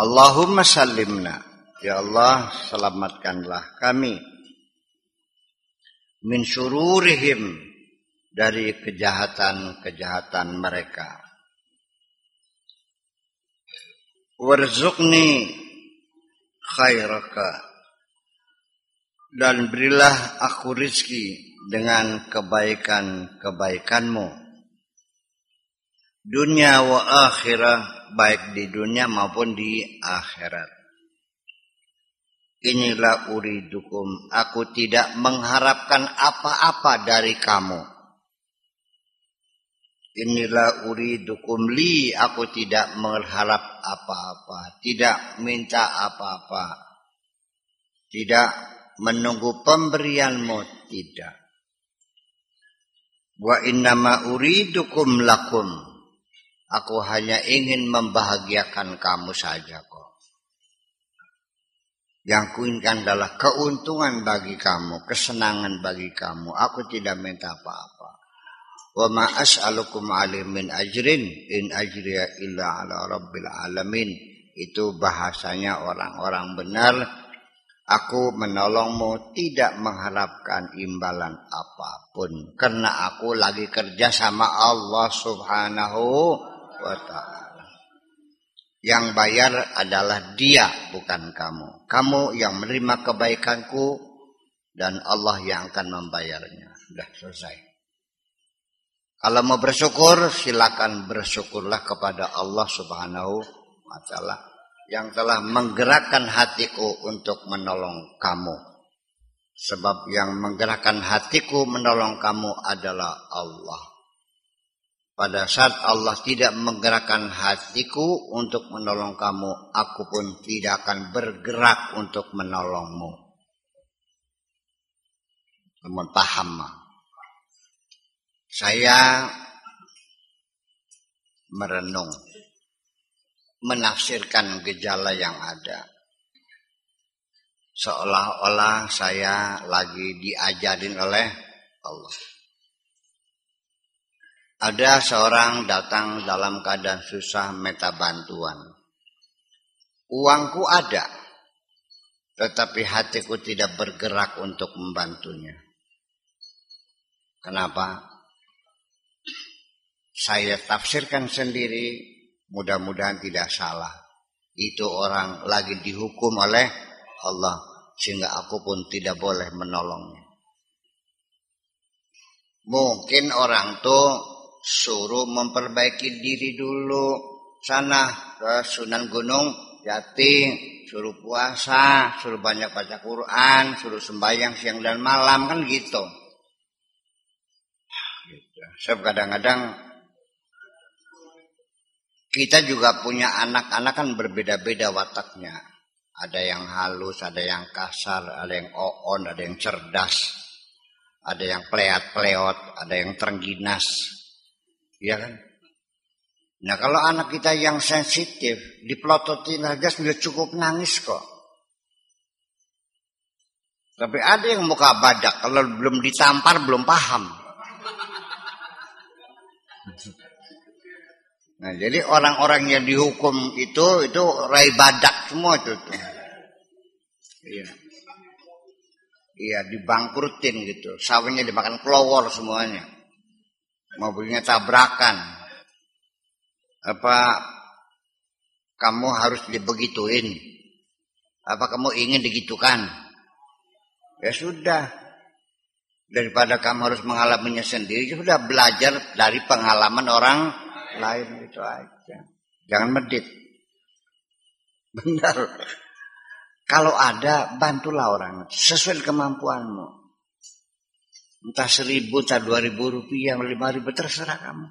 Allahumma salimna. Ya Allah, selamatkanlah kami min syururihim dari kejahatan-kejahatan mereka. Warzuqni khairaka dan berilah aku rizki dengan kebaikan-kebaikanmu. Dunia wa akhirah baik di dunia maupun di akhirat. Inilah uridukum. Aku tidak mengharapkan apa-apa dari kamu. Inilah uridukum li. Aku tidak mengharap apa-apa. Tidak minta apa-apa. Tidak menunggu pemberianmu. Tidak. Wa innama uridukum lakum. Aku hanya ingin membahagiakan kamu saja kok. Yang kuinginkan adalah keuntungan bagi kamu, kesenangan bagi kamu. Aku tidak minta apa-apa. Wa ma as'alukum alim min ajrin in ajriya illa ala rabbil alamin. Itu bahasanya orang-orang benar. Aku menolongmu tidak mengharapkan imbalan apa pun. Karena aku lagi kerja sama Allah subhanahu wa ta'ala. Yang bayar adalah dia, bukan kamu. Kamu yang menerima kebaikanku dan Allah yang akan membayarnya. Sudah selesai. Kalau mau bersyukur, silakan bersyukurlah kepada Allah Subhanahu wa taala yang telah menggerakkan hatiku untuk menolong kamu. Sebab yang menggerakkan hatiku menolong kamu adalah Allah. Pada saat Allah tidak menggerakkan hatiku untuk menolong kamu, aku pun tidak akan bergerak untuk menolongmu. Teman paham Saya merenung, menafsirkan gejala yang ada. Seolah-olah saya lagi diajarin oleh Allah. Ada seorang datang dalam keadaan susah minta bantuan. Uangku ada, tetapi hatiku tidak bergerak untuk membantunya. Kenapa? Saya tafsirkan sendiri, mudah-mudahan tidak salah. Itu orang lagi dihukum oleh Allah, sehingga aku pun tidak boleh menolongnya. Mungkin orang tuh suruh memperbaiki diri dulu. Sana ke Sunan Gunung Jati. Suruh puasa suruh banyak baca Quran suruh sembahyang siang dan malam kan gitu, gitu. kadang-kadang kita juga punya anak-anak kan berbeda-beda wataknya. Ada yang halus ada yang kasar ada yang oon ada yang cerdas ada yang pleat-pleot ada yang terengginas Iya kan? Nah kalau anak kita yang sensitif, dipelototin aja sudah cukup nangis kok. Tapi ada yang muka badak, kalau belum ditampar belum paham. Nah jadi orang-orang yang dihukum itu, itu rai badak semua itu. Tuh. Iya. Iya dibangkrutin gitu, sawahnya dimakan kelowor semuanya mobilnya tabrakan. Apa kamu harus dibegituin? Apa kamu ingin digitukan? Ya sudah. Daripada kamu harus mengalaminya sendiri, ya sudah belajar dari pengalaman orang lain itu aja. Jangan medit. Benar. Kalau ada, bantulah orang sesuai kemampuanmu. Entah seribu, entah dua ribu rupiah, lima ribu, terserah kamu.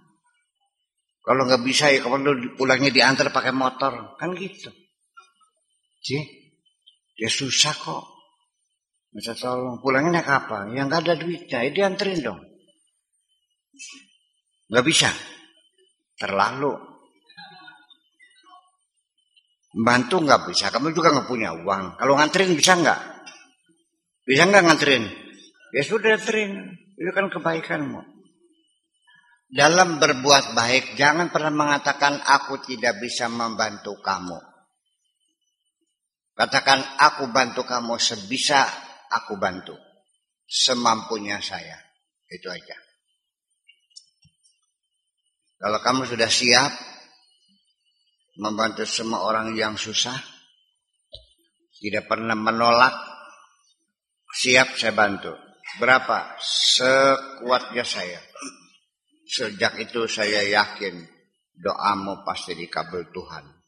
Kalau nggak bisa ya kamu pulangnya diantar pakai motor, kan gitu. Sih, ya susah kok. Bisa tolong pulangnya naik apa? Yang nggak ada duitnya, ya dianterin dong. Nggak bisa, terlalu. Bantu nggak bisa, kamu juga nggak punya uang. Kalau nganterin bisa nggak? Bisa nggak nganterin? Ya sudah terima. Itu kan kebaikanmu. Dalam berbuat baik, jangan pernah mengatakan aku tidak bisa membantu kamu. Katakan aku bantu kamu sebisa aku bantu. Semampunya saya. Itu aja. Kalau kamu sudah siap membantu semua orang yang susah, tidak pernah menolak, siap saya bantu. Berapa? Sekuatnya saya. Sejak itu saya yakin doamu pasti dikabul Tuhan.